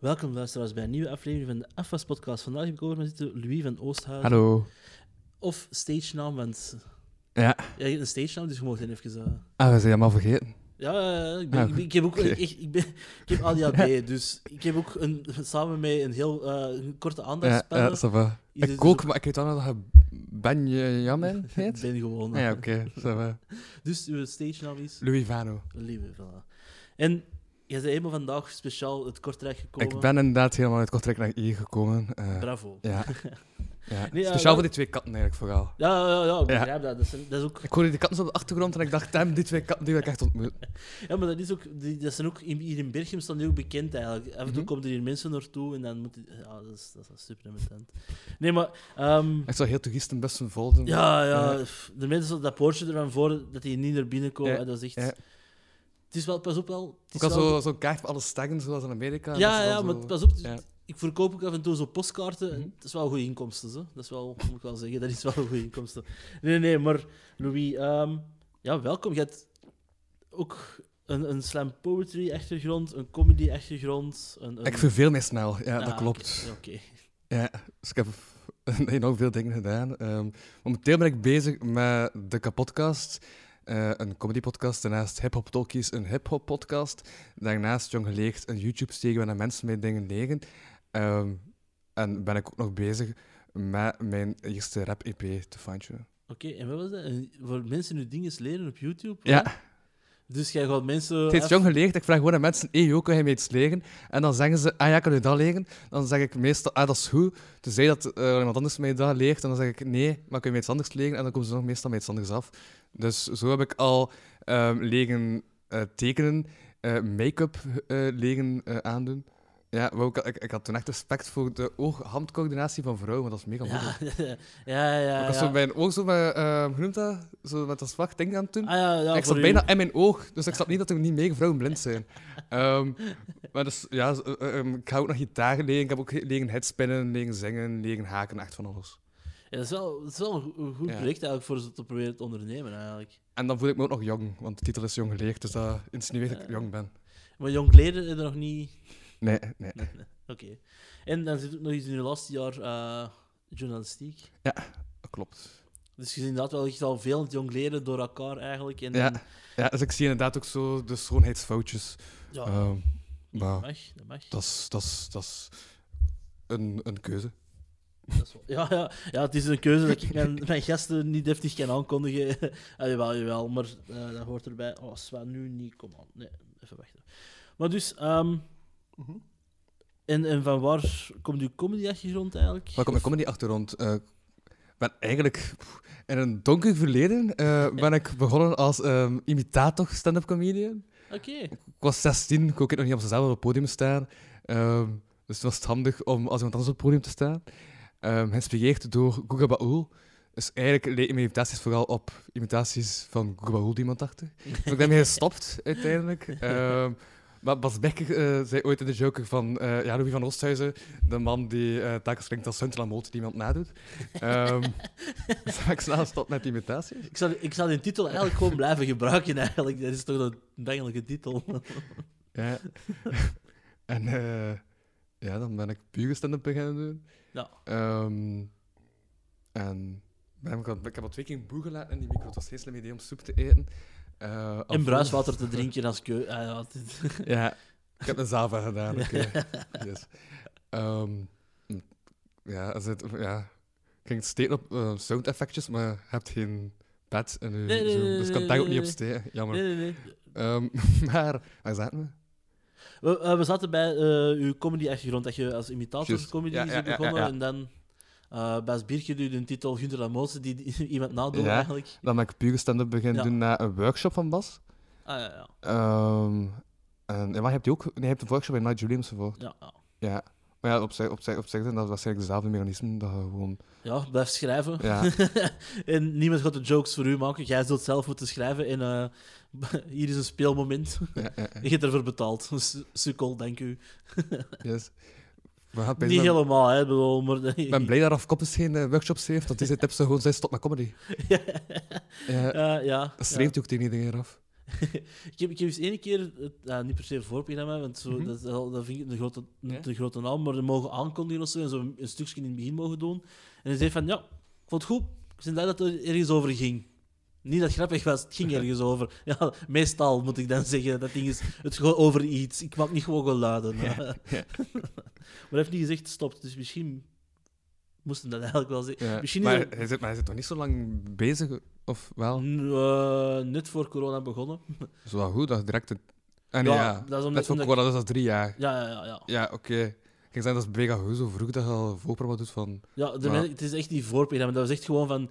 Welkom luisteraars bij een nieuwe aflevering van de AFAS podcast. Vandaag heb ik over met zitten Louis van Oosthuizen. Hallo. Of stage naam, want Ja. ja, je hebt een stage naam, dus je den even... eh, Ah, we zijn helemaal vergeten. Ja, ja, ja, ik, ben, Ah, ik, ben- ik heb ook ik, ik, ben, ik heb ADHD, dus ik heb ook een, samen met een heel eh, een korte Ja, aandachtspannen. ja, het Ik dus ook, maar ik weet wel nog dat je Benjamin Ik heet. ben gewoon. Ja, oké. va. Dus uw stage naam is Louis Vano. Lieve. Voilà. En jij bent helemaal vandaag speciaal het Kortrijk gekomen. Ik ben inderdaad helemaal uit Kortrijk naar hier gekomen. eh, Bravo. ja. ja. Nee, Speciaal voor die twee katten eigenlijk vooral. Ja, ja, ja, ik begrijp dat. Dat is, dat is ook Ik hoorde die katten zo op de achtergrond en ik dacht, damn, die twee katten die wil ik echt ontmoeten. Ja, maar dat, is ook, die, dat zijn ook hier in Berchem staan die ook bekend eigenlijk. Af en toe Mhm. komen er hier mensen naartoe en dan moet je- Ja, dat is, dat is super irritant. Nee, maar... ehm, Ik zou heel toeristenbussen vol doen. ja, ja, Ja. de mensen dat poortje ervan voor dat die niet naar binnen komen, Ja, dat is echt... ja. Het is wel, pas op wel... Het is Ook wel- zo- zo'n kaart met alle sterren, zoals in Amerika. Ja, ja, maar zo- pas op. ja. Ik verkoop ook af en toe zo postkaarten. en Mhm. Dat is wel goede inkomsten, hè. Dat is wel, moet ik wel zeggen, dat is wel goede inkomsten. Nee, nee, maar Louis, ehm, ja, welkom. Je hebt ook een, een slam poetry achtergrond, een comedy achtergrond. Een, een... Ik verveel mij snel, ja, Ah, dat klopt. Oké. Ja, dus ik heb enorm veel dingen gedaan. Ehm, momenteel ben ik bezig met de Kapodcast, eh een comedypodcast. Daarnaast Hip Hop Talkies, een hip-hop podcast. Daarnaast, jong geleerd, een YouTube-steek waarin mensen mij dingen leren. Ehm, en ben ik ook nog bezig met mijn eerste rap-EP te fine Oké, en wat was dat? Voor mensen nu dingen leren op YouTube? Ja? Dus jij gaat mensen... het jong geleerd. Ik vraag gewoon aan mensen, hey, joh, kan je mij iets leren? En dan zeggen ze, ah ja, kan je dat leren? Dan zeg ik meestal, ah, dat is goed. Tenzij dat eh, iemand anders mij dat leert, en dan zeg ik, nee, maar kun je mij iets anders leren? En dan komen ze nog meestal met iets anders af. Dus zo heb ik al ehm, leren eh, tekenen, eh, make-up leren aandoen. Ja, maar ook, ik, ik had toen echt respect voor de oog-handcoördinatie van vrouwen, want dat is mega moeilijk. Ja, ja, ja. ik was ja. zo mijn oog zo met, eh, hoe noemt dat? Zo met dat zwart ding aan het doen. Ah, ja, ja, ik zat u. bijna in mijn oog, dus ik zat niet dat er niet meer vrouwen blind zijn. Ehm, maar dus, ja, zo, eh, ehm, ik ga ook nog gitaar leren. Ik heb ook leren headspinnen, leren zingen, leren haken, echt van alles. Ja, dat, is wel, dat is wel een go- een goed project eigenlijk voor ze te proberen te ondernemen, eigenlijk. En dan voel ik me ook nog jong, want de titel is jong geleerd, dus dat insinueert dat ik jong ben. Maar jong leren is er nog niet... Nee, nee. Nee, nee. Oké. En dan zit ook nog eens in je laatste jaar eh, journalistiek. Dat klopt. Dus je ziet inderdaad wel echt al veel aan het jong leren door elkaar eigenlijk. En, Ja. Ja, dus ik zie inderdaad ook zo de schoonheidsfoutjes. ja, Ehm, dat maar mag. Dat mag. dat is, dat is, dat is een, een keuze. Dat is wel- ja, ja, ja, het is een keuze dat ik mijn, mijn gasten niet deftig kan aankondigen. ah, jawel, jawel, maar eh, dat hoort erbij. Oh, Sven, nu niet, kom aan. Nee, even wachten. Maar dus, en, en van waar komt uw comedy-achtergrond eigenlijk? Waar komt mijn comedy achtergrond? Eh, Ik ben eigenlijk in een donker verleden eh, ben ik begonnen als ehm, imitator stand-up comedian. Oké. Ik was 16, ik kon ook nog niet op zichzelf op het podium staan. Ehm, dus het was handig om als iemand anders op het podium te staan. Ehm geïnspireerd door Guga Baul. Dus eigenlijk leken mijn imitaties vooral op imitaties van Guga Baul, die iemand achter. Dus ik ben daarmee gestopt, uiteindelijk. Maar Bas Becker eh, zei ooit in de Joker van eh ja, Louis van Oosthuizen, de man die eh telkens klinkt als Lamotte die iemand nadoet. Ben ik snel gestopt met imitaties. Ik zal, ik die titel eigenlijk gewoon blijven gebruiken, eigenlijk. Dat is toch een bengelijke titel. Ja. en ja, dan ben ik puur stand-up beginnen doen. Ja. Ehm, en ik, heb al twee keer boer gelaten in die micro. Het was geen slim idee om soep te eten. Eh, En bruiswater te drinken als keu... Ah, ja, ik heb een Zava gedaan. oké. Yes. Ehm, ja, als het, ja, ik ging steken op eh, sound effectjes, maar je hebt geen pad in uw Nee, nee, dus ik kan daar ook niet op steken. Jammer. Nee, nee, nee. Ehm, maar, waar zaten we? We, eh, we zaten bij uw comedy-achtergrond, dat je als imitator comedy Ja, begonnen. En dan eh bij Biertje doe je de titel Gunter Lamoze, die, die iemand nadoet Ja. eigenlijk. Dan ben ik puur stand-up beginnen Ja. doen na een workshop van Bas. Ah, ja, ja. Ehm en, en maar je ook... Nee, je hebt een workshop bij Night Julians voor. Ja, ja. Ja. Maar ja, op zich, op zich, op zich dat waarschijnlijk dezelfde mechanismen. Dat je gewoon... ja, blijf schrijven. Ja. en niemand gaat de jokes voor u maken. Jij zult zelf moeten schrijven. En eh, hier is een speelmoment. ja, ja, ja. Je hebt ervoor betaald. Sukkel, dank u. Yes. We Niet helemaal, hè, bedoel, maar... Ik ben blij dat Raf Koppes geen eh, workshops heeft, want zijn tips zo gewoon zijn stop met comedy. Ja, Eh, ja. dat streeft ook tegen iedereen af. ik, heb, ik heb eens één keer, niet per se een voorprogramma, want zo, Mhm. dat, is vind ik een grote, Ja. grote naam, maar ze mogen aankondigen of zo en zo een, een stukje in het begin mogen doen. En hij zei van, ja, ik vond het goed, ik ben blij dat het er ergens over ging. Niet dat het grappig was, het ging ergens over. Ja, meestal moet ik dan zeggen, dat ding is het gewoon over iets. Ik maak niet gewoon geluiden. Ja, maar hij heeft niet gezegd stop, dus misschien moesten dat eigenlijk wel zeggen. Ja. Misschien maar, is hij zit, maar hij zit nog niet zo lang bezig, of wel? Eh, net voor corona begonnen. Zo wel goed, dat is direct... Een... Ah, nee, Ja, dat is omdat- Net voor omdat- corona, dat is drie jaar. Ja, ja, ja. ja. Ja, oké. Ik kan zeggen, dat is mega goed, zo vroeg dat je al voorprogramma doet van... Ja, de Maar- men- het is echt niet voorprogramma. Dat was echt gewoon van...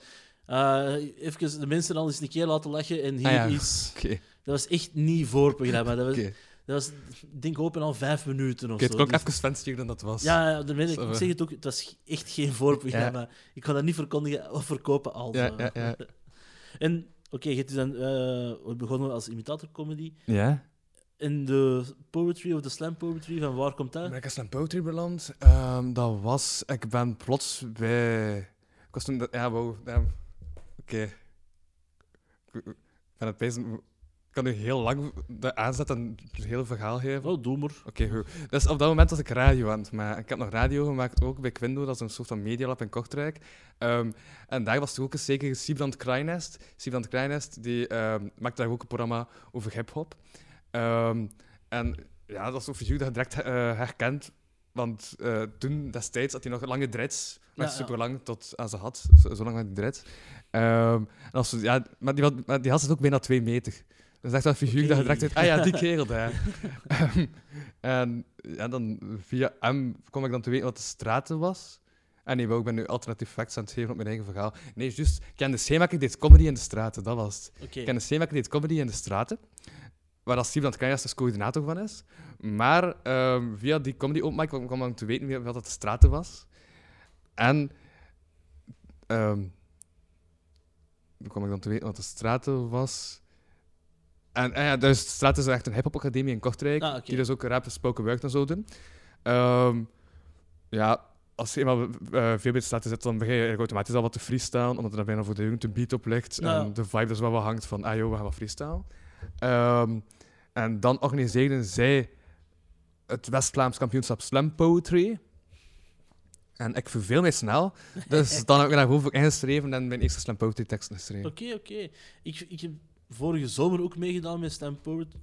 eh even de mensen al eens een keer laten lachen en hier Ah, ja. is... Dat was echt niet voorprogramma. Dat was, oké. dat was ik denk open al vijf minuten of Oké, het zo. klonk Dus- even fancier dan dat was. ja, ja, de ik Zo, zeg het ook, het was echt geen voorprogramma. Ik kan dat niet verkondigen of verkopen als... Ja, eh. ja, ja. En, oké, je hebt dus dan eh, begonnen als imitatorcomedy. Ja? En de poetry of de slam poetry, van waar komt dat? Ben ik aan Poetry beland? Ehm, dat was... Ik ben plots bij... Ik was toen... Ja, wow. damn. Oké. Ben het kan nu heel lang de aanzet en het hele verhaal geven. Oh, doe maar. Oké, goed. Dus op dat moment was ik radio aan het maken. Ik heb nog radio gemaakt, ook bij Quindo, dat is een soort van medialab in Kortrijk. Ehm, en daar was er ook een zekere Siebrand Kraaienest. Siebrand Kraaienest, die maakte daar ook een programma over hip-hop. Ehm, en ja, dat is een figuur dat je direct eh, herkent. Want eh, toen, destijds, had hij nog lange dreads. Maar ja. super lang tot aan ze had. Zo, zo lang had hij dreads. Ehm, en als, ze- ja, maar die, had- maar die had het ook bijna twee meter. Dat is echt een figuur dat je direct weet, ah ja, die kerel daar. Ehm, en ja, dan via hem kwam ik dan te weten wat de straten was. En nee, wou, ik ben nu alternatief facts aan het geven op mijn eigen verhaal. Nee, juist. Ken de Scheemaker deed comedy in de straten, dat was het. Ken de Scheemaker deed comedy in de straten. Waar als Steven Krijs dus coördinator van is. Maar ehm, via die comedy open mic kwam ik te weten wie- wat het de straten was. En... ehm hoe kwam ik dan te weten wat de straten was? En eh, ja, dus de straat is echt een hip-hop academie in Kortrijk. Ah. Die dus ook rap en spoken word en zo doen. Ehm, ja, als je eenmaal eh, veel bij de straat zit, dan begin je automatisch al wat te freestylen, omdat er dan bijna voor de jongen een beat op ligt. En de vibe dus wel wat hangt van, ah joh, we gaan wat freestyle. Ehm, en dan organiseerden zij het West-Vlaams kampioenschap Slam Poetry. En ik verveel mij snel. Dus dan heb ik me daarover ingeschreven en mijn eerste Slam Poetry tekst geschreven. Oké, oké. Ik, ik heb vorige zomer ook meegedaan met Slam Poet-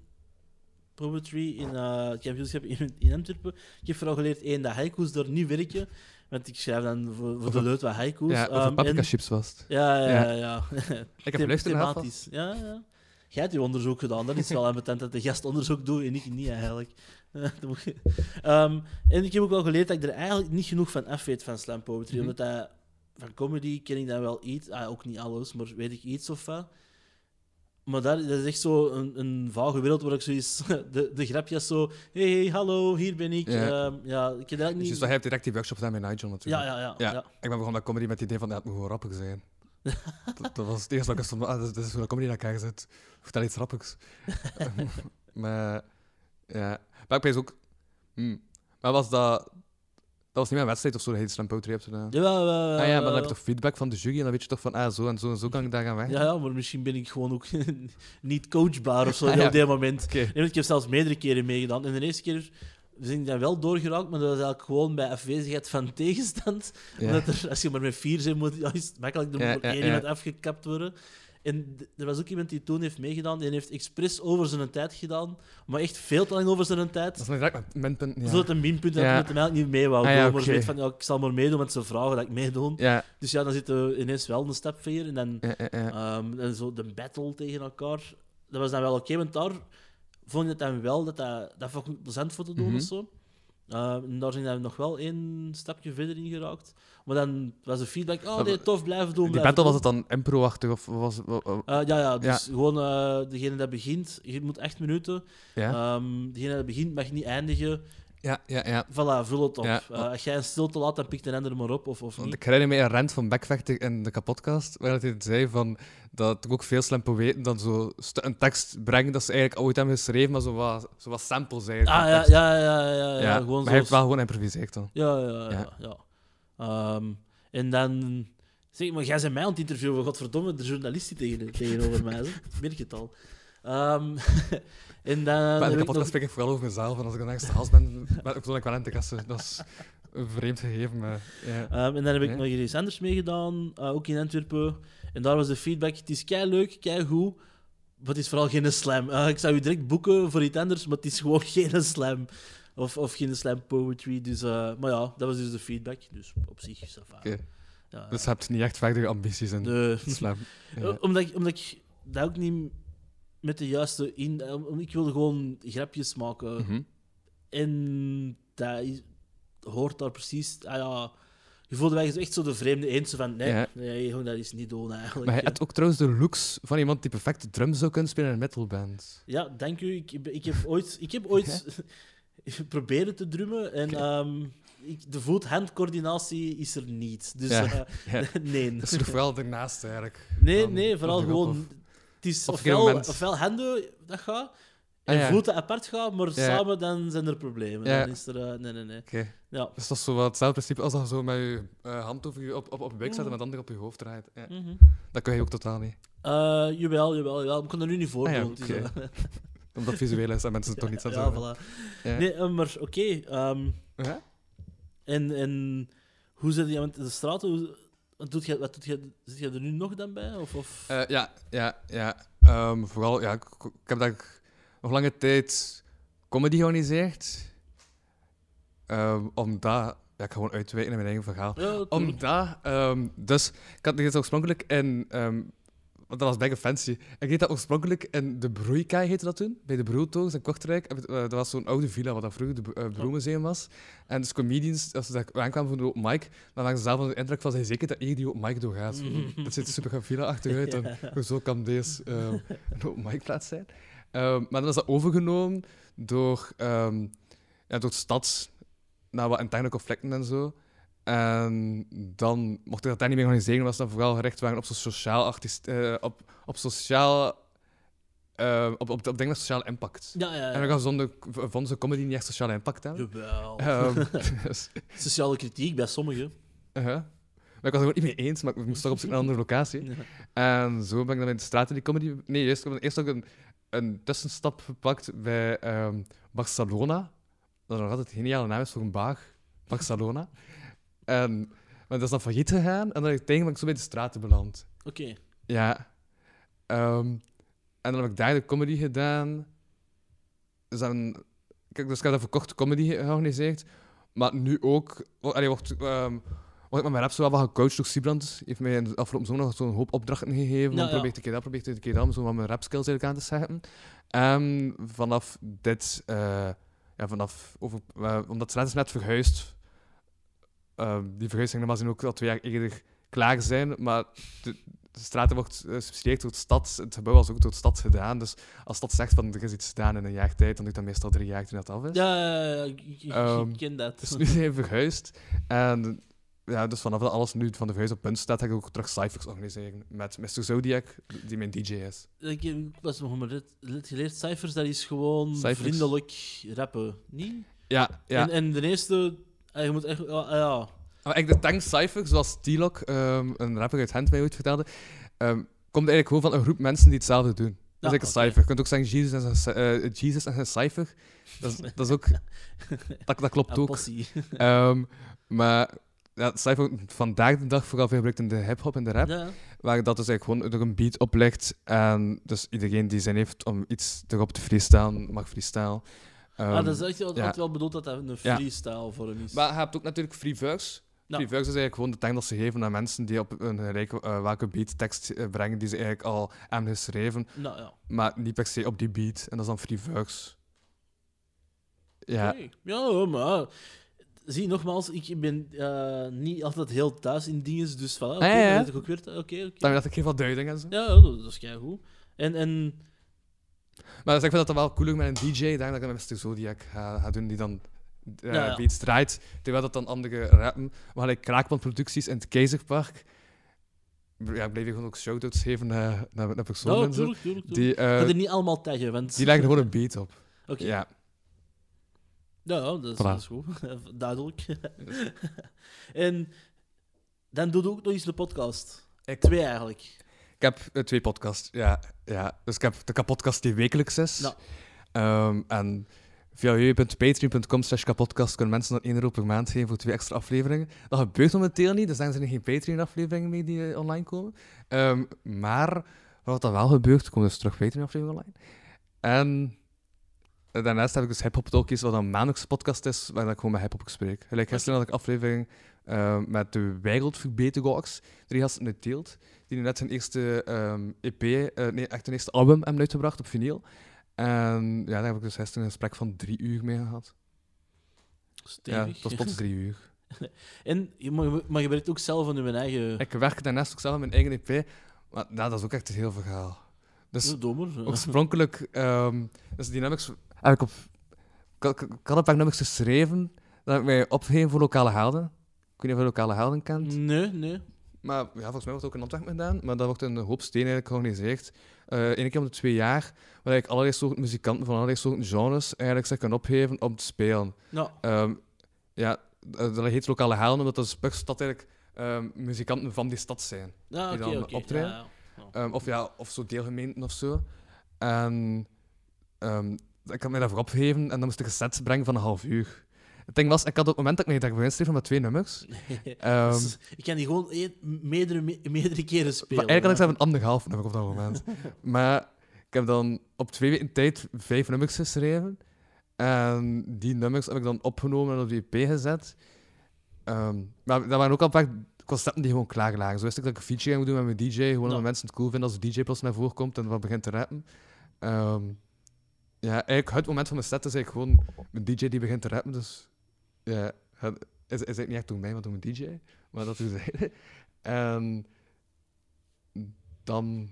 Poetry in eh, het kampioenschap in, in Antwerpen. Ik heb vooral geleerd één, dat haiku's daar niet werken. Want ik schrijf dan voor, voor de leut wat haiku's. Ja, over Ehm, paprika chips was het. Ja, ja, ja. Ja. Ik heb naar thematisch. Ja, ja. Jij hebt je onderzoek gedaan. Dat is wel ambetant dat de gast onderzoek doet en ik niet eigenlijk. Dat Ehm, en ik heb ook wel geleerd dat ik er eigenlijk niet genoeg van af weet van slam poetry. Mhm. Omdat dat, van comedy ken ik dan wel iets. Ah, ook niet alles, maar weet ik iets of wat. Maar dat is echt zo een, een vage wereld waar ik zoiets... De, de grapjes zo... Hey, hey, hallo, hier ben ik. Ja. Ja, ja ik heb eigenlijk niet... Dus hij heeft direct die workshop gedaan bij Nigel natuurlijk. ja, ja, ja, Ja. ja. Ik ben begonnen met comedy met het idee van, het moet gewoon grappig zijn. dat, dat was het eerste wat ik stond, ah, dit is hoe de comedy in elkaar zit. Vertel iets grappigs. maar, ja. Maar ik weet ook... Hmm. Maar was dat... Dat was niet mijn wedstrijd of zo, dat je Slam Poetry hebt gedaan. Ja, ah ja, maar dan heb je toch feedback van de jury en dan weet je toch van, ah, zo en zo en zo kan ik daar gaan weg. Ja, ja, maar misschien ben ik gewoon ook niet coachbaar of zo Ah, op dit moment. Oké. Nee, want ik heb zelfs meerdere keren meegedaan. En de eerste keer ben ik dan wel doorgeraakt, maar dat was eigenlijk gewoon bij afwezigheid van tegenstand. Omdat er, als je maar met vier bent, moet ja, is het makkelijk. Er moet één iemand afgekapt worden. En er was ook iemand die toen heeft meegedaan, die heeft expres over zijn tijd gedaan, maar echt veel te lang over zijn tijd. Dat is direct met minpunt. Ja. Zodat een minpunt dat Ja. met hem eigenlijk niet mee wou Ah, doen. Maar weet van, ja, ik zal maar meedoen, want ze vragen dat ik meedoe. Ja, Dus ja, dan zitten we ineens wel een stap verder. En dan. Ehm, en zo de battle tegen elkaar. Dat was dan wel oké, want daar vond ik het dan wel dat dat, dat vond ik plezant voor te doen Mhm. of zo. En daar zijn dan nog wel één stapje verder in geraakt. Maar dan was de feedback: oh nee, tof, blijven doen. Die battle was het dan impro-achtig of was Eh, ja, ja, dus Ja. gewoon eh, degene dat begint, je moet echt minuten. Ja, Ehm, degene dat begint mag niet eindigen. ja, ja. ja. Voilà, vul het op. Ja. Eh, als jij een stilte laat, dan pikt een ander maar op. Of, of Want niet. ik herinner me een rent van Backvechter in de kapotcast, waar hij zei van, dat er ook veel slam poëten dan zo een tekst brengen dat ze eigenlijk ooit hebben geschreven, maar zo wat, zo wat samples eigenlijk. Ah ja, ja, ja, ja, ja, gewoon maar hij heeft wel gewoon improviseerd dan. Ja, ja, ja. Ja. ja. Ehm, en dan... Zeg, maar jij bent mij aan het interviewen. Godverdomme, de journalist die tegen, tegenover mij. Ik merk het al. Ehm, en dan Maar de ik podcast nog... spreek ik vooral over mezelf. En als ik een extra gast ben, ben ik wel. Dat is een vreemd gegeven, maar ja. Ehm, en dan heb ik nog iets anders meegedaan, eh, ook in Antwerpen. En daar was de feedback: het is kei leuk, kei goed, maar het is vooral geen slam. Eh, ik zou je direct boeken voor iets anders, maar het is gewoon geen slam. Of, of geen slam poetry. Dus, eh, maar ja, dat was dus de feedback. Dus op zich is dat vaak. Ja, Dus je hebt niet echt verdere ambities in de, slam. Ja. Omdat, ik, omdat ik dat ook niet met de juiste in. eh, Ik wilde gewoon grapjes maken. Mhm. En dat is- hoort daar precies. Ah ja, je voelde mij echt zo de vreemde eend. zo van nee, Ja. nee, dat is niet doen eigenlijk. Maar hij ook trouwens de looks van iemand die perfect drums zou kunnen spelen in een metalband. Ja, dank u. Ik, heb- ik heb ooit, ik heb ooit proberen te drummen en ehm, ik, de voet-hand-coördinatie is er niet. Dus Ja, eh, ja. nee. Dat is nog wel ernaast eigenlijk. Nee, nee, vooral gewoon. grond Het is ofwel, ofwel handen dat gaat, en Ah, ja. voeten apart gaan, maar Ja. samen dan zijn er problemen. Ja. Dan is er. eh, nee, nee, nee. Oké. Ja. Dus dat is zo wat hetzelfde principe als dat je zo met je eh, hand over je, op, op, op je buik zet en Mhm. met de andere op je hoofd draait. Ja. Mhm. Dat kun je ook totaal niet. Eh, jawel, jawel, jawel. Ik kan er nu niet voor Ah ja, oké. eh, Omdat het visueel is en mensen het toch niet zo ja, voilà. Ja. Nee, maar oké. ehm, Ja? en, en hoe zit je met de straten? Hoe, wat doet je, wat doet je, zit je er nu nog dan bij? Of, of? Eh, ja, ja, ja. Ehm, vooral, ja, ik, ik heb daar nog lange tijd comedy georganiseerd. Ehm omdat, ja, ik ga gewoon uitwijken in mijn eigen verhaal. ja. Omdat, ehm, dus, ik had dit oorspronkelijk in, ehm, want dat was bijna fancy. Ik deed dat oorspronkelijk in de Broeikaai, heette dat toen, bij de Broeltogens in Kortrijk. Eh, Dat was zo'n oude villa, wat dat vroeger de uh, Broemuseum was. En dus comedians, als ze daar aankwamen voor de open mic, dan hadden ze zelf de indruk van, zijn zeker dat hier die open mic doorgaat. Dat ziet er super villa achteruit. En hoezo kan deze ehm, een open mic plaats zijn? Ehm, maar dan was dat overgenomen door, ehm, ja, door de stad, na wat interne conflicten en zo. En dan mocht ik dat daar niet meer organiseren, ze dan vooral gericht waren op zo'n sociaal artiest, eh, op, op sociaal, eh, op, op, op dingen met sociale impact. Ja, ja, En we ja. gaan zonder, vonden ze comedy niet echt sociale impact hebben. Jawel. Ehm, dus, Sociale kritiek bij sommigen. uh-huh. Maar ik was het ook niet mee eens, maar ik moest toch op zoek naar een andere locatie. Ja. En zo ben ik dan in de straten die comedy... Nee, eerst, eerst ook een, een tussenstap gepakt bij ehm, Barcelona. Dat nog altijd een geniale naam is voor een bar. Barcelona. en, maar dat is dan failliet gegaan. En dan ben ik zo bij de straten beland. Oké. Ja. Ehm, en dan heb ik daar de comedy gedaan. Dus, dan, kijk, dus ik heb daar voor korte comedy georganiseerd. Maar nu ook... Allee, wordt, ik met mijn rap zo wel wat gecoacht door Siebrand. Die heeft mij in de afgelopen zomer nog zo'n hoop opdrachten gegeven. Ja, Ja, ja. probeer een keer dat, probeer een keer dat, om zo wat mijn rap skills eigenlijk aan te zetten. En vanaf dit... eh, ja, vanaf... Over, eh, omdat net is net verhuisd. Ehm, die verhuizing normaal gezien ook al twee jaar eerder klaar zijn, maar de, de straten wordt eh, gesubsidieerd door de stad. Het gebouw was ook door de stad gedaan. Dus als stad zegt van er is iets gedaan in een jaar tijd, dan duurt dat meestal drie jaar toen dat af is. Ja, ik, ik- ik Ehm, ken dat. Dus nu zijn we verhuisd. En ja, dus vanaf dat alles nu van de verhuis op punt staat, ga ik ook terug cyphers organiseren met Mr. Zodiac, die mijn DJ is. Ik heb- was nog maar net, geleerd, cijfers, dat is gewoon vriendelijk rappen, niet? Ja, ja. En, en de eerste, ah, je moet echt, ah, ja. Maar ik de tank zoals T-Lock, ehm, een rapper uit Gent mij ooit vertelde, ehm, komt eigenlijk gewoon van een groep mensen die hetzelfde doen. Dat is Ja, eigenlijk een cypher. Je kunt ook zeggen Jesus en zijn, eh, Jesus en zijn cypher. Dat is, dat is ook... Dat, dat klopt Ja, ook. Ehm, maar ja, cypher wordt vandaag de dag vooral veel gebruikt in de hip-hop en de rap. Ja, Waar dat dus eigenlijk gewoon door een beat oplegt. En dus iedereen die zin heeft om iets erop te freestylen, mag freestylen. Ehm, ah, dat is echt altijd ja. wel bedoeld dat dat een freestyle vorm is. Maar je hebt ook natuurlijk free verse. Free verse is eigenlijk gewoon de tekst dat ze geven aan mensen die op een gelijke eh, welke beat tekst eh, brengen die ze eigenlijk al hebben geschreven, Nou ja. maar niet per se op die beat. En dat is dan free verse. Ja. Ja, maar zie, nogmaals, ik ben eh, niet altijd heel thuis in dingen, dus voilà. Oké, Ah, ja, ja. dan weet ik ook weer. Oké, oké. dan dat ik geef wat duiding en zo. Ja, ja, dat is goed. En, en Maar dus ik vind dat dan wel cooler met een DJ, dan dat ik Mr. Zodiac ga, ga doen, die dan eh, Ja, ja. beats draait, terwijl dat dan andere rappen. Maar gelijk Kraakpand Producties in het Keizerpark, ja, ik bleef hier gewoon ook shout-outs geven naar, naar, naar personen ja, tuurlijk, tuurlijk, tuurlijk. Die, eh, ik ga er niet allemaal taggen, want... die leggen gewoon een beat op. Oké. Ja. Ja, ja, dat, is, Voilà. dat is goed. Duidelijk. en dan doe je ook nog eens de podcast. Ik- Twee eigenlijk. Ik heb eh, twee podcasts, ja, ja. Dus ik heb de kapodcast die wekelijks is. Ja. Ehm, en via www.patreon.com slash kapodcast kunnen mensen dan 1 euro per maand geven voor twee extra afleveringen. Dat gebeurt momenteel niet, dus daar zijn er geen Patreon-afleveringen mee die eh, online komen. Ehm, maar wat dan wel gebeurt, komen dus terug Patreon-afleveringen online. En daarnaast heb ik dus Hip Hop Talkies, wat een maandelijkse podcast is, waar ik gewoon met hip hop spreek. Gelijk gisteren had ik aflevering eh, met de Wereldverbeteraars, drie gasten uit Teelt, die net zijn eerste ehm, EP, eh, nee, echt hun eerste album hebben uitgebracht op vinyl. En ja, daar heb ik dus gisteren een gesprek van drie uur mee gehad. Ja, Stevig. dat was plots drie uur. En, je- maar, maar je werkt ook zelf aan je eigen... Ik werk daarnaast ook zelf aan mijn eigen EP, maar nou, dat is ook echt een heel verhaal. Dus Ja, domer. oorspronkelijk, ehm dus Dynamics heb ik op. Een nummers geschreven, dat ik mij opgegeven voor lokale helden. Ik weet niet of je lokale helden kent. Nee, nee. Maar ja, volgens mij wordt het ook in Antwerpen gedaan. Maar dat wordt in een hoop steden eigenlijk georganiseerd. Eén keer om de twee jaar. Waar ik allerlei soorten muzikanten van allerlei soorten genres eigenlijk zich kan opgeven om te spelen. Nou, Ehm, ja, dat dat heet lokale helden, omdat dat is per stad eigenlijk ehm, muzikanten van die stad zijn. ja, die dan optreden. Ja, ja. Ehm, of ja, of zo deelgemeenten of zo. En ehm, ik had mij daarvoor opgegeven en dan moest ik een set brengen van een half uur. Het ding was, ik had op het moment dat ik mij daarvoor inschreef met twee nummers. Ehm, Dus ik kan die gewoon meerdere, me- meerdere keren spelen. maar eigenlijk had ik zelf een anderhalf nummer op dat moment. maar ik heb dan op twee weken tijd vijf nummers geschreven. En die nummers heb ik dan opgenomen en op die EP gezet. Ehm, maar dat waren ook al paar concepten die gewoon klaar lagen. Zo wist ik dat ik een feature ging doen met mijn DJ. Gewoon omdat mensen het cool vinden als de DJ plots naar voren komt en wat begint te rappen. Ehm, ja, eigenlijk het moment van mijn set is eigenlijk gewoon mijn DJ die begint te rappen. Dus ja, het is, is eigenlijk niet echt door mij, maar door mijn DJ. Maar dat is En dan.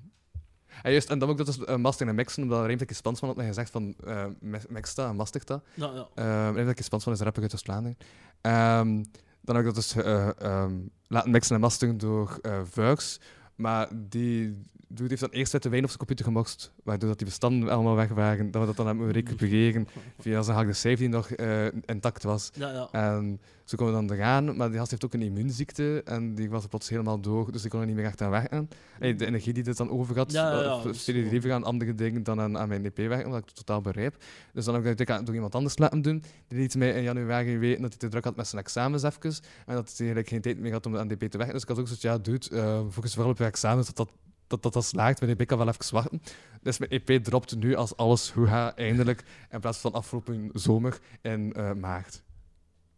Ja, juist, en dan ook dat is uh, mastering en mixen, omdat Reemtje Spansman had mij gezegd van uh, mix dat en mastig dat. Nou, ja. Uh, Reemtje Spansman is rapper uit Oost-Vlaanderen. Um, dan heb ik dat dus uh, um, laten mixen en masteren door uh, Vugs. Maar die dude heeft dan eerst uit de wijn op zijn computer gemorst, waardoor dat die bestanden allemaal weg waren. Dat we dat dan hebben recupereren via zijn harde save die nog uh, intact was. Ja, ja. En zo kon we dan eraan, maar die gast heeft ook een immuunziekte en die was er plots helemaal door, dus die kon er niet meer echt aan werken. Hey, de energie die dit dan over had, Ja, ja, liever aan andere dingen dan aan, aan mijn EP werken, wat ik totaal begreep. Dus dan heb ik dat door iemand anders laten doen. Die liet mij in januari weten dat hij te druk had met zijn examens even, en dat hij eigenlijk geen tijd meer had om aan DP te werken. Dus ik had ook zoiets ja, dude, uh, focus vooral op je examens, dat dat dat dat, dat slaagt, mijn EP kan wel even wachten. Dus mijn EP dropt nu als alles hoe gaat, eindelijk, in plaats van afgelopen zomer in uh, maart.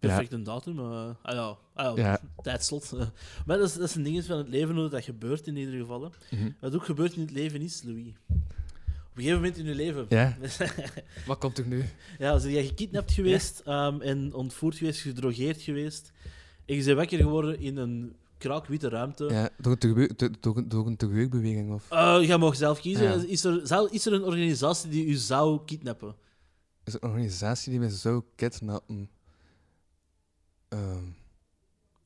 Perfecte ja. datum, uh, ah ja, ah ja, ja. tijdslot. maar dat is, dat is een ding van het leven hoe dat gebeurt in ieder geval. Mm -hmm. Wat ook gebeurt in het leven is, Louis. Op een gegeven moment in je leven. Ja. Wat komt er nu? Ja, als jij gekidnapt geweest ja. um, en ontvoerd geweest, gedrogeerd geweest. En je bent wakker geworden in een kraakwitte ruimte. Ja, door een, door, een terreurbeweging of? Uh, je mag zelf kiezen. Ja. Is, er, zou, is er een organisatie die u zou kidnappen? Is er een organisatie die mij zou kidnappen? Um,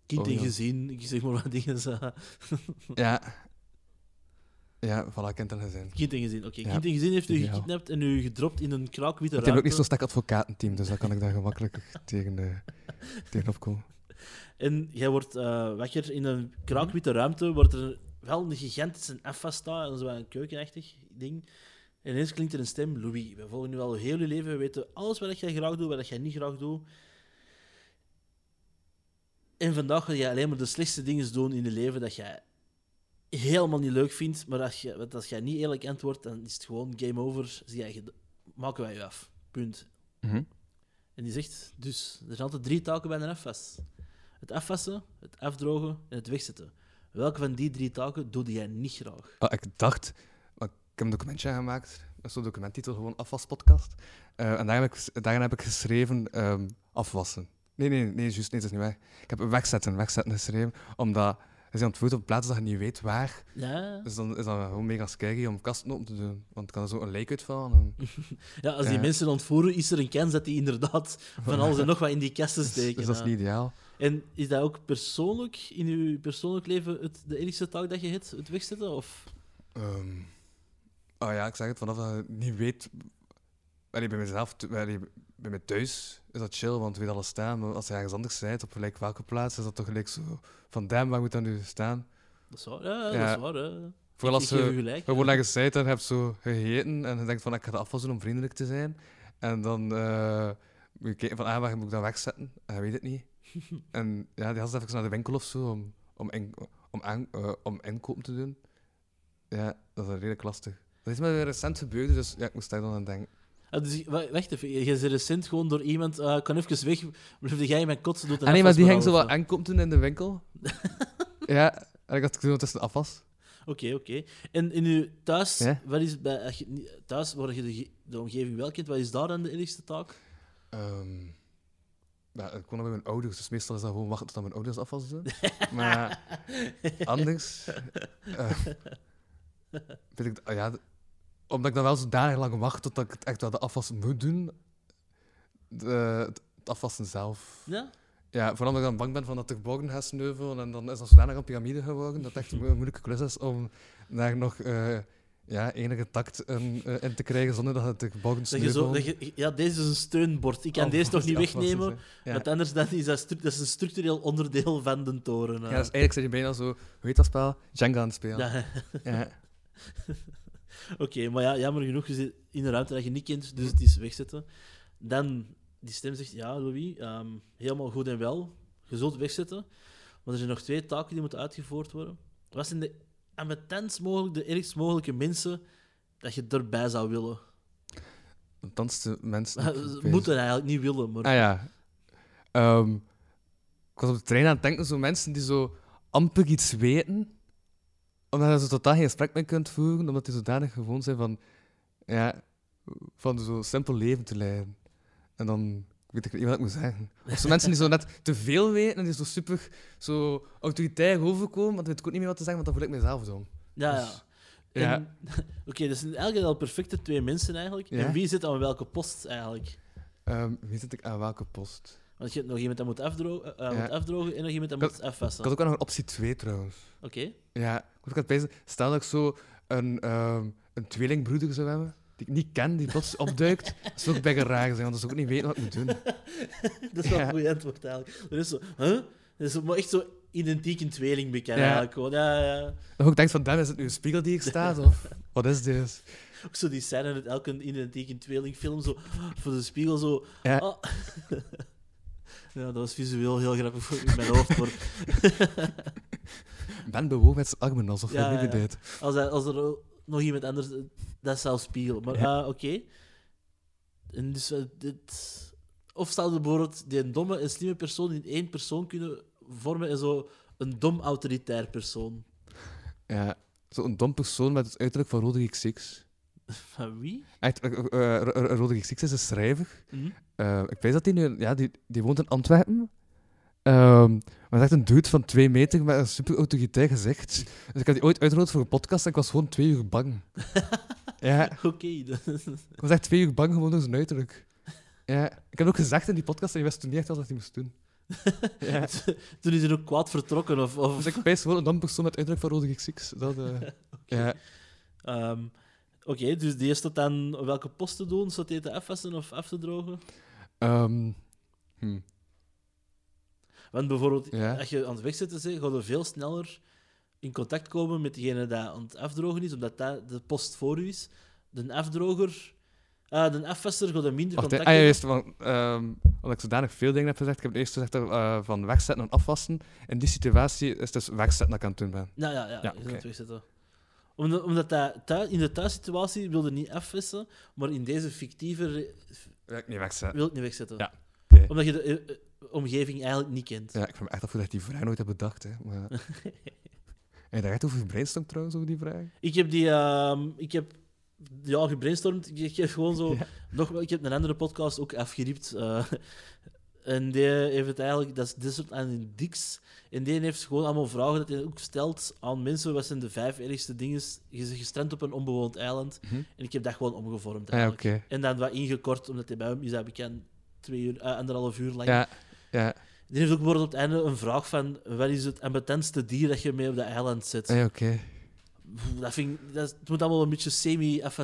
kind en oh, ja. gezin, ik zeg maar wat dingen. ja. Ja, voilà, kind en gezin. Kind en gezin, oké. Okay. Ja. Kind en gezin heeft u gekidnapt en u gedropt in een kraakwitte ruimte. Ik heb ook niet zo'n sterk advocatenteam, dus dan kan ik daar gemakkelijk tegen, uh, tegen opkomen. En jij wordt uh, wakker in een kraakwitte ruimte, wordt er wel een gigantische F staan, dat is wel een keukenachtig ding. En ineens klinkt er een stem, Louis, we volgen nu al heel je leven, we weten alles wat jij graag doet, wat jij niet graag doet. En vandaag ga je alleen maar de slechtste dingen doen in je leven dat jij helemaal niet leuk vindt, maar als, je, als jij niet eerlijk antwoordt, dan is het gewoon game over, zie jij, maken wij je af. Punt. Mm -hmm. En die zegt, dus, er zijn altijd drie taken bij een afwas. Het afwassen, het afdrogen en het wegzetten. Welke van die drie taken doe jij niet graag? Oh, ik dacht, ik heb een documentje gemaakt, dat is zo'n documenttitel, gewoon afwaspodcast. Uh, en daarin heb ik, daarin heb ik geschreven um, afwassen. Nee, nee, nee, juist, nee, dat is niet waar. Ik heb wegzetten, wegzetten geschreven, omdat bent ontvoerd op plaatsen dat je niet weet waar. Ja. Dus dan is dat gewoon mega scary om kasten open te doen. Want het kan er zo een lijk uitvallen. En... ja, als die ja. mensen ontvoeren, is er een kans dat die inderdaad van alles en nog wat in die kasten steken. Dus, dus dat is niet ideaal. En is dat ook persoonlijk, in je persoonlijk leven, het, de enige taak dat je hebt, het wegzetten? Of? Um, oh ja, ik zeg het, vanaf dat je niet weet... Allee, bij mezelf, allee, bij mij thuis is dat chill, want weet alles staan. Maar als je ergens anders bent, op gelijk welke plaats, is dat toch gelijk zo... Van, damn, waar moet dat nu staan? Dat is waar, ja, ja. dat is waar. Hè. Vooral als je gewoon ergens zit en hebt zo gegeten en je denkt van ik ga de afwas doen om vriendelijk te zijn. En dan eh, moet je kijken van ah, waar moet ik dat wegzetten? En je weet het niet. en ja, die had even naar de winkel of zo om, om, in, om, aan, eh, om inkopen te doen. Ja, dat is redelijk lastig. Dat is me recent gebeurd, dus ja, ik moest daar dan aan denken. Ah, dus, wa- wacht even, je bent recent gewoon door iemand... eh, ik kan even weg, blijf jij mijn kotsen doet Ah nee, maar die ging zo wat inkopen doen in de winkel. ja, en ik had toen tussen de afwas. Oké, oké. En in uw thuis, Ja? wat is bij, thuis waar je de, ge- de omgeving wel kent, wat is daar dan de ergste taak? Ehm ja, ik nog bij mijn ouders, dus meestal is dat gewoon wachten tot mijn ouders afwas doen. maar anders... eh, weet ik, ah ja, omdat ik dan wel zodanig lang wacht totdat ik het echt wel de afwas moet doen. De, het afwassen zelf. Ja? Ja, vooral omdat ik dan bang ben van dat ik boven gaat sneuvelen en dan is dat zodanig een piramide geworden dat het echt een mo- moeilijke klus is om daar nog eh, ja, enige tact in, eh, in te krijgen zonder dat het de dat je, ja, deze is een steunbord. Ik kan Oh, deze toch niet wegnemen. Ja. want anders dan is dat, dat is een structureel onderdeel van de toren. eh. Ja, dus eigenlijk zit je bijna zo, hoe heet dat spel? Jenga aan het spelen. Ja. Ja. Oké, maar ja, jammer genoeg, je zit in een ruimte dat je niet kent, dus het is wegzetten. Dan, die stem zegt, ja, Louis, ehm, helemaal goed en wel, je zult wegzetten, maar er zijn nog twee taken die moeten uitgevoerd worden. Wat zijn de ambetantst mogelijk, de ergst mogelijke mensen dat je erbij zou willen? De mensen... moeten eigenlijk niet willen, maar... Ah ja. Ehm, ik was op de trein aan het denken, zo mensen die zo amper iets weten, omdat je zo totaal geen gesprek mee kunt voeren, omdat die zodanig gewoon zijn van, ja, van zo'n simpel leven te leiden. En dan weet ik niet wat ik moet zeggen. Of zo mensen die zo net te veel weten en die zo super zo autoritair overkomen, want dan weet ik ook niet meer wat te zeggen, want dan voel ik mezelf zo. Ja, ja. Dus, ja. Oké, dat zijn eigenlijk al perfecte twee mensen eigenlijk. Ja. En wie zit aan welke post eigenlijk? Ehm, wie zit ik aan welke post? Want je nog iemand dat moet afdrogen, eh, moet afdrogen en nog iemand dat Ik moet afwassen. Ik had ook nog een optie 2 trouwens. Oké. Ja, ik was ook aan het bezig. Stel dat ik zo een, ehm, een tweelingbroeder zou hebben, die ik niet ken, die plots opduikt, dat zou ook bij raar zijn, want dan zou ik ook niet weten wat ik moet doen. Dat is wel een goed antwoord eigenlijk. Er is zo, huh? Dat is maar echt zo identiek een tweeling bekend Ja. eigenlijk. Gewoon. Ja, ja. Dan ook denk van, damn, is het nu een spiegel die ik sta, of wat is dit? Ook zo die scène uit elke identieke tweelingfilm, zo voor de spiegel zo... Ja. ah. Ja, dat was visueel heel grappig voor in mijn hoofd. Maar Ben bewogen met zijn armen, alsof hij niet ja. deed. als, hij, als er nog iemand anders... Dat zou spiegelen. Maar ah, oké. En dus eh, dit... Of zou bijvoorbeeld die domme en slimme persoon in één persoon kunnen vormen en zo een dom autoritair persoon? Ja, zo'n dom persoon met het uiterlijk van Roderick Six. Van wie? Echt, eh, eh, eh, Ro- Roderick Six is een schrijver. Hm? Eh, ik weet dat hij nu... Ja, die, die woont in Antwerpen. Ehm, maar echt een dude van twee meter met een super autoritair gezicht. Dus ik had die ooit uitgenodigd voor een podcast en ik was gewoon twee uur bang. ja, Oké. dat- ik was echt twee uur bang gewoon door zijn uiterlijk. Ja, ik heb ook gezegd in die podcast en je wist toen niet echt wat hij moest doen. ja. Toen is hij ook kwaad vertrokken. Of, of, Dus ik wijs gewoon een persoon met uiterlijk van Roderick Six. Dat, eh, ja. Ehm, Oké, dus die is dat dan op welke post te doen? Staat die te afwassen of af te drogen? Ehm, hm. Want bijvoorbeeld, Ja. als je aan het wegzetten bent, ga je veel sneller in contact komen met degene die aan het afdrogen is, omdat dat de post voor u is. De afdroger, ah, de afwasser gaat er minder Wacht, contact ah, ja, juist, want, ehm, omdat ik zodanig veel dingen heb gezegd. Ik heb eerst gezegd eh, van wegzetten en afwassen. In die situatie is het dus wegzetten dat ik aan het doen ben. Ja, ja, ja, Ja, je wegzetten. Omdat, omdat dat thu- in de thuissituatie wilde niet afwissen, maar in deze fictieve Ja, ik niet wegzetten. wil ik niet wegzetten. Ja. Omdat je de eh, eh, omgeving eigenlijk niet kent. Ja, ik vind me echt af dat ik die vraag nooit heb bedacht. Hè. Maar... Je daar echt over gebrainstormd trouwens, over die vraag? Ik heb die... ehm, ik heb ja, gebrainstormd. Ik, ik heb gewoon zo... Nog, ik heb een andere podcast ook afgeriept. eh, en die heeft het eigenlijk... Dat is Desert Island Dix. En die heeft gewoon allemaal vragen dat hij ook stelt aan mensen. Wat zijn de vijf ergste dingen? Je gestrand op een onbewoond eiland. Mhm. En ik heb dat gewoon omgevormd Ah, ja, eigenlijk. En dan wat ingekort, omdat hij bij hem is dat bekend twee uur, eh, anderhalf uur lang. Ja, ja. Die heeft ook bijvoorbeeld op het einde een vraag van wat is het ambetantste dier dat je mee op dat eiland zit? Ah, ja, oké. Dat vind ik, dat, het moet allemaal een beetje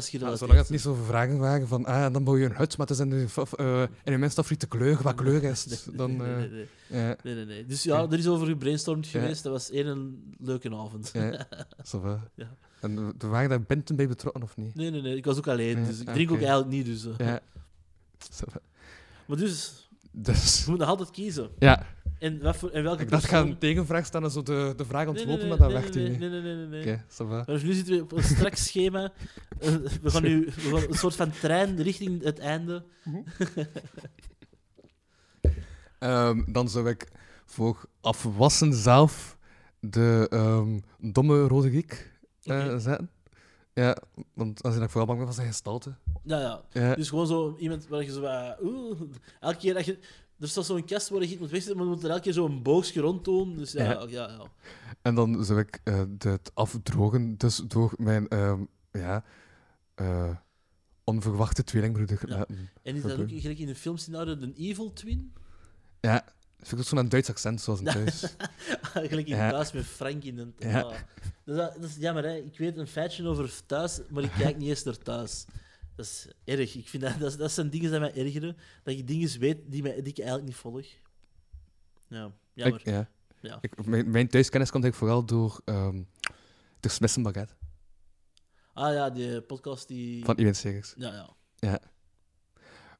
Ja, gerelateerd zolang het zijn. niet zoveel vragen waren van, ah, dan bouw je een hut, maar het is in de, fa- eh, in je favoriete kleur. Wat kleur is het? Dan, nee, eh, nee, nee. ja, Nee, nee, nee. Dus ja, er is over gebrainstormd geweest. Dat was één een leuke avond. ja. Ja. En er waren daar Binten bij betrokken, of niet? Nee, nee, nee. Ik was ook alleen. Dus ik ah, drink ook eigenlijk niet. Dus, eh. Ja. Maar dus, Dus, je moet nog altijd kiezen. ja. En, wat voor, en welke Ik dacht, ik ga een tegenvraag stellen en zo de, de vraag Nee, nee, ontlopen, nee, maar dat nee, werkt nee, hier nee, niet. nee, nee, nee, nee. Oké. Dus nu zitten we op een strak schema. Eh, We gaan nu we gaan een soort van trein richting het einde. Ehm, dan zou ik voor afwassen zelf de ehm, domme rode giek eh, Oké. zetten. Ja, want als ik vooral bang van zijn gestalte. Ja, ja. Ja. Dus gewoon zo iemand waar je zo wat... Oeh, elke keer dat je... Er staat zo'n kast waar je iets moet wegzetten, maar je moet er elke keer zo'n boogje rond doen. Dus ja, Ja. ja. ja, En dan zou ik eh, het afdrogen dus door mijn ehm, ja, eh, onverwachte tweelingbroeder Ja. laten. En is dat ook gelijk in de filmscenario de Evil Twin? Ja, vind ik ook zo'n Duits accent zoals in thuis. gelijk in Ja. thuis met Frank in een... Ja. Ah. Dat, is, dat is jammer, hè. Ik weet een feitje over thuis, maar ik kijk niet eens naar thuis. Dat is erg. Ik vind dat, dat, zijn dingen die mij ergeren. Dat je dingen weet die, mij, die ik eigenlijk niet volg. Ja, jammer. Ik, ja. Ja. Ik, mijn, mijn thuiskennis komt eigenlijk vooral door ehm de Smissen Baguette Ah ja, die podcast die... van Iwan Segers. Ja, ja.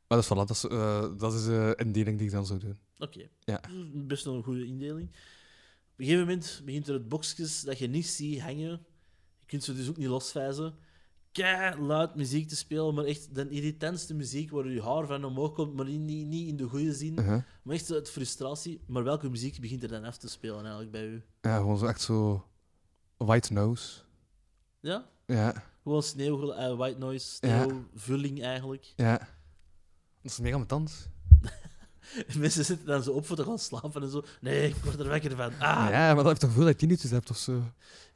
Maar dat is, voilà, dat is, eh, dat is de indeling die ik dan zou doen. Oké. Ja. Best wel een goede indeling. Op een gegeven moment begint er het boxjes dat je niet ziet hangen. Je kunt ze dus ook niet losvijzen. Kei luid muziek te spelen, maar echt de irritantste muziek waar je haar van omhoog komt, maar niet, niet, in de goede zin. Uh-huh. Maar echt uit frustratie. Maar welke muziek begint er dan af te spelen eigenlijk bij u? Ja, gewoon zo echt zo white nose. Ja? Ja, Gewoon sneeuw, eh, white noise, Ja. sneeuwvulling eigenlijk. ja. Dat is mega ambetant. Mensen zitten dan zo op voor te gaan slapen en zo. Nee, ik word er wekker van. Ah. Ja, maar dat heeft toch gevoel dat je tinnitus hebt of zo.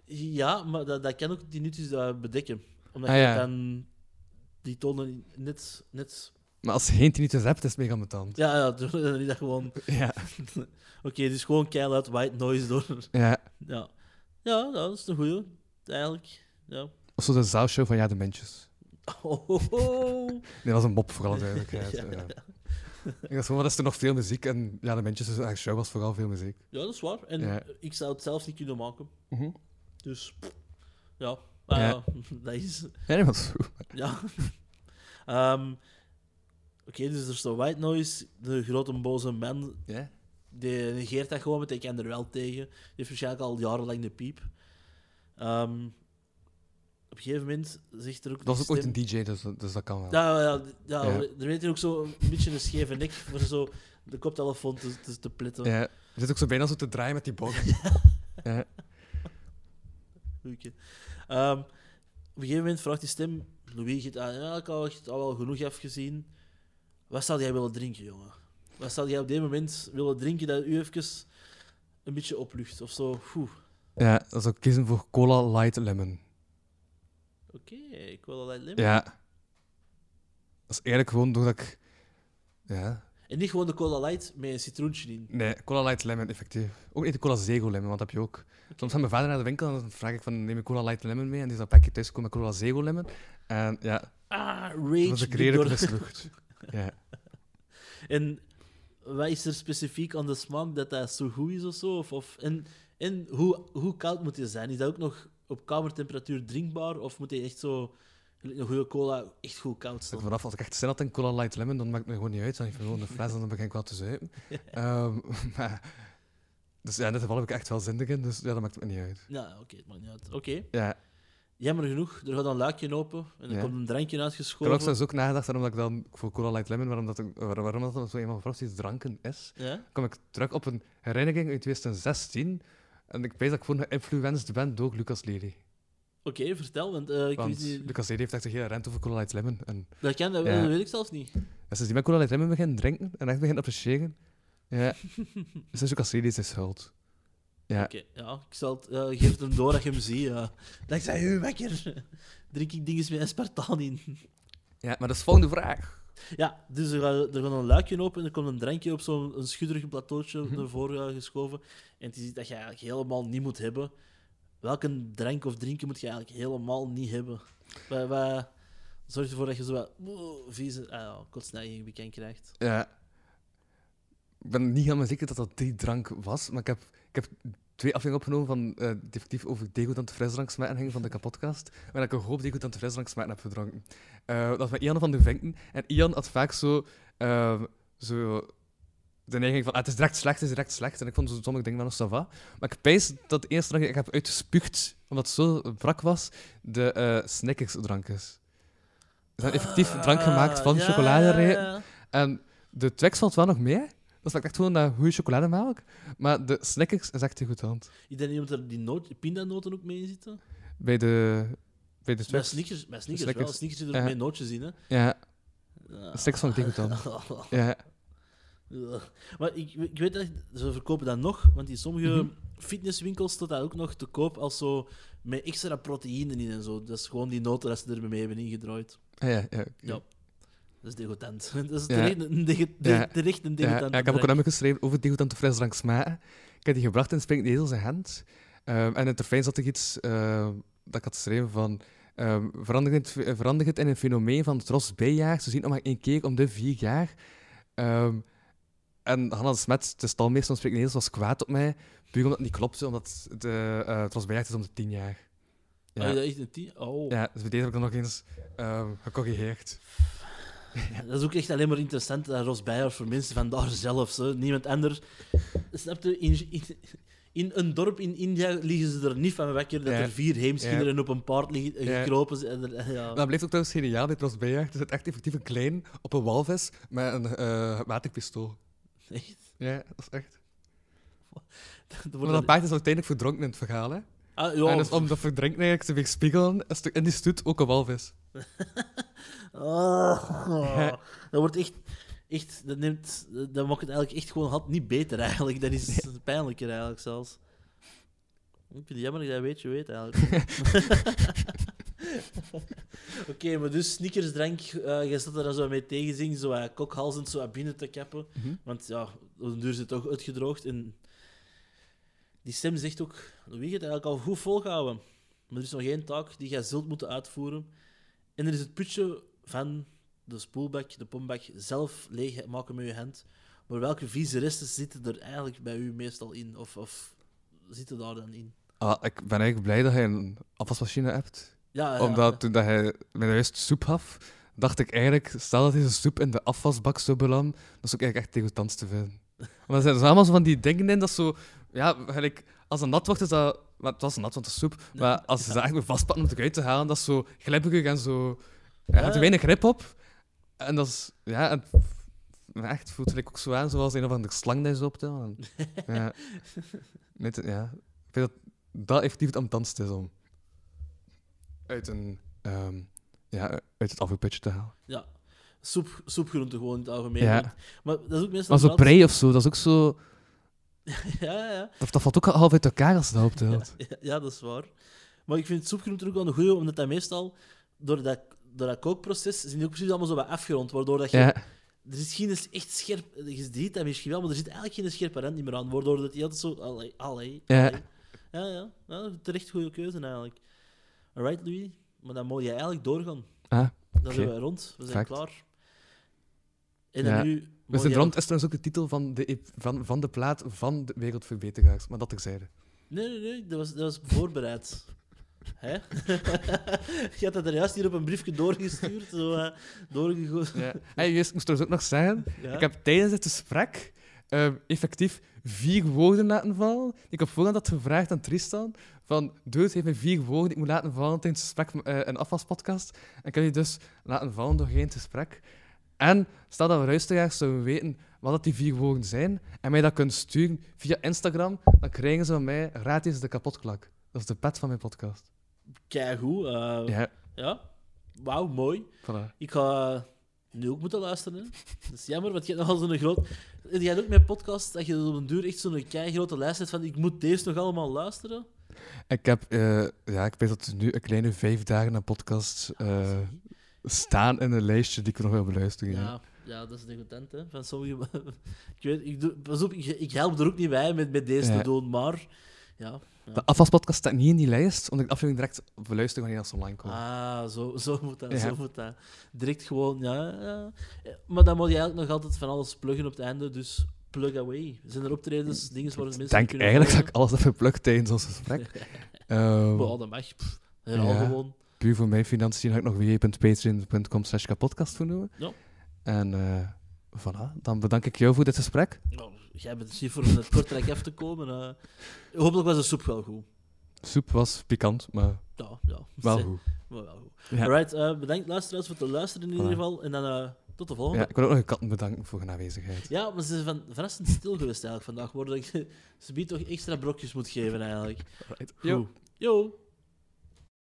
Ja, maar dat, dat kan ook die dat bedekken. Omdat Ah, je ja. dan die tonen net... net... Maar als je geen tinnitus hebt, is het mega ambetant. Ja, ja, dan is dat gewoon... Ja. Oké, dus gewoon keihard white noise door. ja. Ja. Ja, dat is een goeie. Eigenlijk. Ja. Of zo de zaalshow van Ja de Mensjes. Oh, oh, oh. Nee, dat was een mop, voor alle duidelijkheid. Ja, ja. Ik dacht gewoon, is er nog veel muziek? En Ja de de show was vooral veel muziek. Ja, dat is waar. En Ja. ik zou het zelf niet kunnen maken. Mhm. Dus, ja. Ja. Dat is... Ja, maar is goed. Ja. Ehm, Oké, dus er is de white noise, de grote boze man Ja? Die negeert dat gewoon, want hij kan er wel tegen. Die heeft waarschijnlijk al jarenlang de piep. Ehm, op een gegeven moment zegt er ook... Dat was die ook ooit stem- een DJ, dus, dus dat kan wel. Ja, ja, ja, Ja. er weet hier ook zo een beetje een scheve nek voor zo de koptelefoon te, te, te plitten. Ja. Je zit ook zo bijna zo te draaien met die boog. Ja. Goeie. Ehm, op een gegeven moment vraagt die stem... Louis, je hebt ja, ik al, al wel genoeg afgezien. Wat zou jij willen drinken, jongen? Wat zou jij op dit moment willen drinken dat u even een beetje oplucht? Of zo, Oeh. ja, dan zou kiezen voor Cola Light Lemon. Oké, ik wil dat lemon. Ja. Dat is eigenlijk gewoon doordat ik... Ja. En niet gewoon de cola light met een citroentje in. Nee, Cola Light Lemon, effectief. Ook niet de Cola Zego Lemon, want dat heb je ook. Soms gaat mijn vader naar de winkel en dan vraag ik van, neem je Cola Light Lemon mee? En die is dan pakje thuis komen met Cola Zego Lemon. En ja, Ah, dat rage. was door- mislukt. Ja. En wat is er specifiek aan de smaak dat dat zo goed is of zo? Of, of, en en hoe, hoe koud moet die zijn? Is dat ook nog op kamertemperatuur drinkbaar? Of moet hij echt zo... Een goede cola echt goed koud Ik staan? vanaf als ik echt zin had in Cola Light Lemon, dan maakt het me gewoon niet uit. Dan heb ik gewoon een fles en dan begin ik wel te zuipen. Ehm, maar, dus ja, in dit geval heb ik echt wel zin in, dus ja, dat maakt het me niet uit. Ja, oké, het maakt niet uit. Oké, Ja, jammer genoeg. Er gaat een luikje open en er Ja. komt een drankje ik heb ook uitgeschoven. zelfs ook nagedacht waarom ik dan voor Cola Light Lemon, waarom dat, ik- waar- waarom dat dan zo eenmaal fantastisch dranken is. Ja? kom ik terug op een herinnering uit 2016. En ik weet dat ik gewoon geïnfluenced ben door Lucas Lely. Oké, vertel, want eh, ik Want weet niet... Lucas heeft echt een hele rent over Cola Light Lemon. En Dat, kan, dat, Ja. dat weet ik zelfs niet. en sinds die met Cola Light Lemon beginnen drinken en echt beginnen appreciëren, ja, dus is Lucas Lely zijn schuld. Ja, Oké, ja, ik zal het, eh, geef het hem door dat je hem ziet. Ja. Dankzij u, wekker. Drink ik dingen met aspartaan in. ja, maar dat is de volgende vraag. Ja, dus er gaat, er gaat een luikje open en er komt een drankje op zo'n schudderig plateautje Mhm. naar voren geschoven. En het is iets dat je eigenlijk helemaal niet moet hebben. Welke drank of drinken moet je eigenlijk helemaal niet hebben? Wat, zorgt ervoor dat je zo wat vieze ah, kotsneiging bekend krijgt? Ja. Ik ben niet helemaal zeker dat dat die drank was, maar ik heb, ik heb twee afleveringen opgenomen van eh definitief over degoutant frisdrank smaken ging van de kapotkast, waar ik een hoop degoutant frisdrank smaken heb gedronken. Eh, dat was met Ian van de Vinken. En Ian had vaak zo, ehm, zo de neiging van ah, het is direct slecht, het is direct slecht. En ik vond zo sommige dingen wel nog ça va. Maar ik pijs dat de eerste die ik heb uitgespuugd, omdat het zo brak was, de eh Snickers drank is. Zijn effectief drank gemaakt van Ah, ja, chocoladerepen. ja, ja. En de Twix valt wel nog mee. Dat smaakt echt gewoon naar goede chocolademelk. Maar de Snickers is echt heel goed hand. Ik denk niet dat er die noot, pindanoten ook mee zitten. Bij de, bij de Bij Twix. Snickers, bij Snickers, Snickers. wel. Snickers zitten er Ja. mee nootjes in, hè. Ja, Ja. Snickers vond ik goed hand. Ja. Maar ik, ik weet dat ze verkopen dat nog, want in sommige Mhm. fitnesswinkels staat dat ook nog te koop als zo met extra proteïne in en zo. Dat is gewoon die noten dat ze er mee hebben ingedraaid. Ah, ja, ja. Ja. Dat is degoutant. Dat is Ja. terecht een, Ja. terecht Ja, ik heb ook een nummer geschreven over degoutante frisdrank smaken. Ik heb die gebracht in Springend Ezel zijn hand. Ehm, en in het refrein zat er iets eh, dat ik had geschreven van... ehm verander, het, verander het in een fenomeen van tros bijjaar. Ze zien nog maar één keer om de vier jaar. Ehm, en Hanna Smet, de stalmeester Springend Ezel, was kwaad op mij. Puur omdat het niet klopte, omdat de uh, tros bijjaar is om de tien jaar. Ja. Ja, Oh, dat is een tien? Oh. ja dus bij deze heb ik dan nog eens ehm gecorrigeerd. Dat is ook echt alleen maar interessant, dat Ros voor mensen van daar zelf. Zo. Niemand anders. Snap je? In, in, in een dorp in India liggen ze er niet van wakker dat Ja. er vier heemschilderen op een paard liggen, Ja. gekropen zijn. Ja. Dat bleef ook trouwens geniaal bij Tros Bijjaar. Er zit echt effectief een klein op een walvis met een eh waterpistool. Echt? Ja, dat is echt. Maar dat paard is uiteindelijk verdronken in het verhaal. Hè? Ah, ja. En dus om dat verdrinken eigenlijk te weerspiegelen, is er in die stoet ook een walvis. Ah, dat wordt echt... echt dat, neemt, dat maakt het eigenlijk echt gewoon had niet beter, eigenlijk. Dat is pijnlijker, eigenlijk, zelfs. Ik vind het jammer dat je dat weet, je weet, eigenlijk. Oké, maar dus sneakersdrank, eh je zat er dan zo mee tegenzingen, zo uh, kokhalzend zo binnen te kappen. Mhm. Want ja, op de duur is het toch uitgedroogd. En die stem zegt ook, wie gaat het eigenlijk al goed volhouden. Maar er is nog één taak die jij zult moeten uitvoeren. En er is het putje van de spoelbak, de pombak, zelf leeg maken met je hand. Maar welke vieze resten zitten er eigenlijk bij u meestal in? Of, of zitten daar dan in? Ah, ik ben eigenlijk blij dat hij een afwasmachine hebt. Ja, ja, Omdat toen dat hij mij juist soep gaf, dacht ik eigenlijk, stel dat deze soep in de afwasbak zou belanden, dat is ook eigenlijk echt degoutant te vinden. Want er zijn allemaal zo van die dingen in dat zo... Ja, gelijk, als het nat wordt, is dat... Maar het was nat, want het is soep. Maar als ze dat echt weer vastpakken om het eruit te halen, dat is zo glibberig en zo... Ja, er er weinig grip op. En dat is... Ja, en, maar echt, het voelt zich ook zo aan, zoals een of andere slang die ze optellen. En, ja. Net, ja. Ik vind dat dat effectief het ambetanste is om uit een... ehm, ja, uit het afvoerputje te halen. ja. Soep, soepgroenten gewoon in het algemeen. Ja. Maar dat is ook meestal... Maar zo prei of zo, dat is ook zo... Ja, ja, ja. Dat, dat valt ook al half uit elkaar als je dat optelt. Ja, ja, dat is waar. Maar ik vind soepgroenten ook wel een goeie, omdat dat meestal, door dat, door dat kookproces, zijn die ook precies allemaal zo wat afgerond, waardoor dat je... Ja, Er is geen echt scherp... Je ziet dat misschien wel, maar er zit eigenlijk geen scherpe rand meer aan, waardoor dat die altijd zo... Allee, allee, Ja. Ja, ja. ja terecht goede keuze, eigenlijk. Alright, Louis. Maar dan moet je eigenlijk doorgaan. Ah, Dan zijn we rond. We zijn klaar. En dan Ja. nu... We zijn rond is trouwens ook de titel van de, van, van de plaat van de Wereldverbeteraars, maar dat terzijde. Nee, nee, nee, dat was, dat was voorbereid. Hè? Je had dat er juist hier op een briefje doorgestuurd, zo uh, doorgegooid. Ja. Hey, juist, ik moest trouwens ook nog zeggen, Ja. ik heb tijdens het gesprek ehm, effectief vier woorden laten vallen. Ik op voorhand had gevraagd aan Tristan, van, Dude heeft mij vier woorden ik moet laten vallen tijdens het gesprek in een afwaspodcast. En heb die dus laten vallen door geen gesprek. En stel dat we luisteraars zouden weten wat dat die vier woorden zijn, en mij dat kunnen sturen via Instagram, dan krijgen ze van mij gratis de kapotklak. Dat is de pet van mijn podcast. Keigoed. eh, ja. Ja, Wauw, mooi. voilà. Ik ga nu ook moeten luisteren. Dat is jammer, want je hebt nogal zo'n groot... Je hebt ook met podcast dat je op een duur echt zo'n grote lijst hebt van ik moet deze nog allemaal luisteren. Ik heb, eh, ja, ik weet dat nu een kleine vijf dagen aan podcast eh, staan in een lijstje die ik nog wil beluisteren. Ja. Ja, ja dat is degoutant, hè. Van sommige... ik weet, ik, doe, pas op, ik, ik help er ook niet bij met, met deze Ja. te doen, maar... Ja. ja. De afwaspodcast staat niet in die lijst, omdat ik de aflevering direct beluister wanneer ze online komen. Ah, zo, zo moet dat. Ja. Zo moet dat. Direct gewoon, ja, ja. Maar dan moet je eigenlijk nog altijd van alles pluggen op het einde, dus plug away. Zijn er optredens, dingen waar ik mensen denk kunnen eigenlijk dat ik alles heb geplukt tijdens ons gesprek. Ehm, Oh, dat mag. Herhaal Ja. gewoon. puur voor mijn financiën ga ik nog www.patreon.com slash kapodcast voor noemen. Ja. En eh voilà, dan bedank ik jou voor dit gesprek. Nou, jij bent hier voor het kortrijk af te komen. eh. hopelijk was de soep wel goed. Soep was pikant, maar Ja, ja. wel goed. Maar wel goed. Ja. Alright, eh, bedankt luisteraars voor het luisteren in ieder geval. En dan tot de volgende. Ja, ik wil ook nog een katten bedanken voor hun aanwezigheid. Ja, maar ze zijn van, verrassend stil geweest eigenlijk vandaag. Waardoor ik ze biedt toch extra brokjes moet geven eigenlijk. Goed. Yo.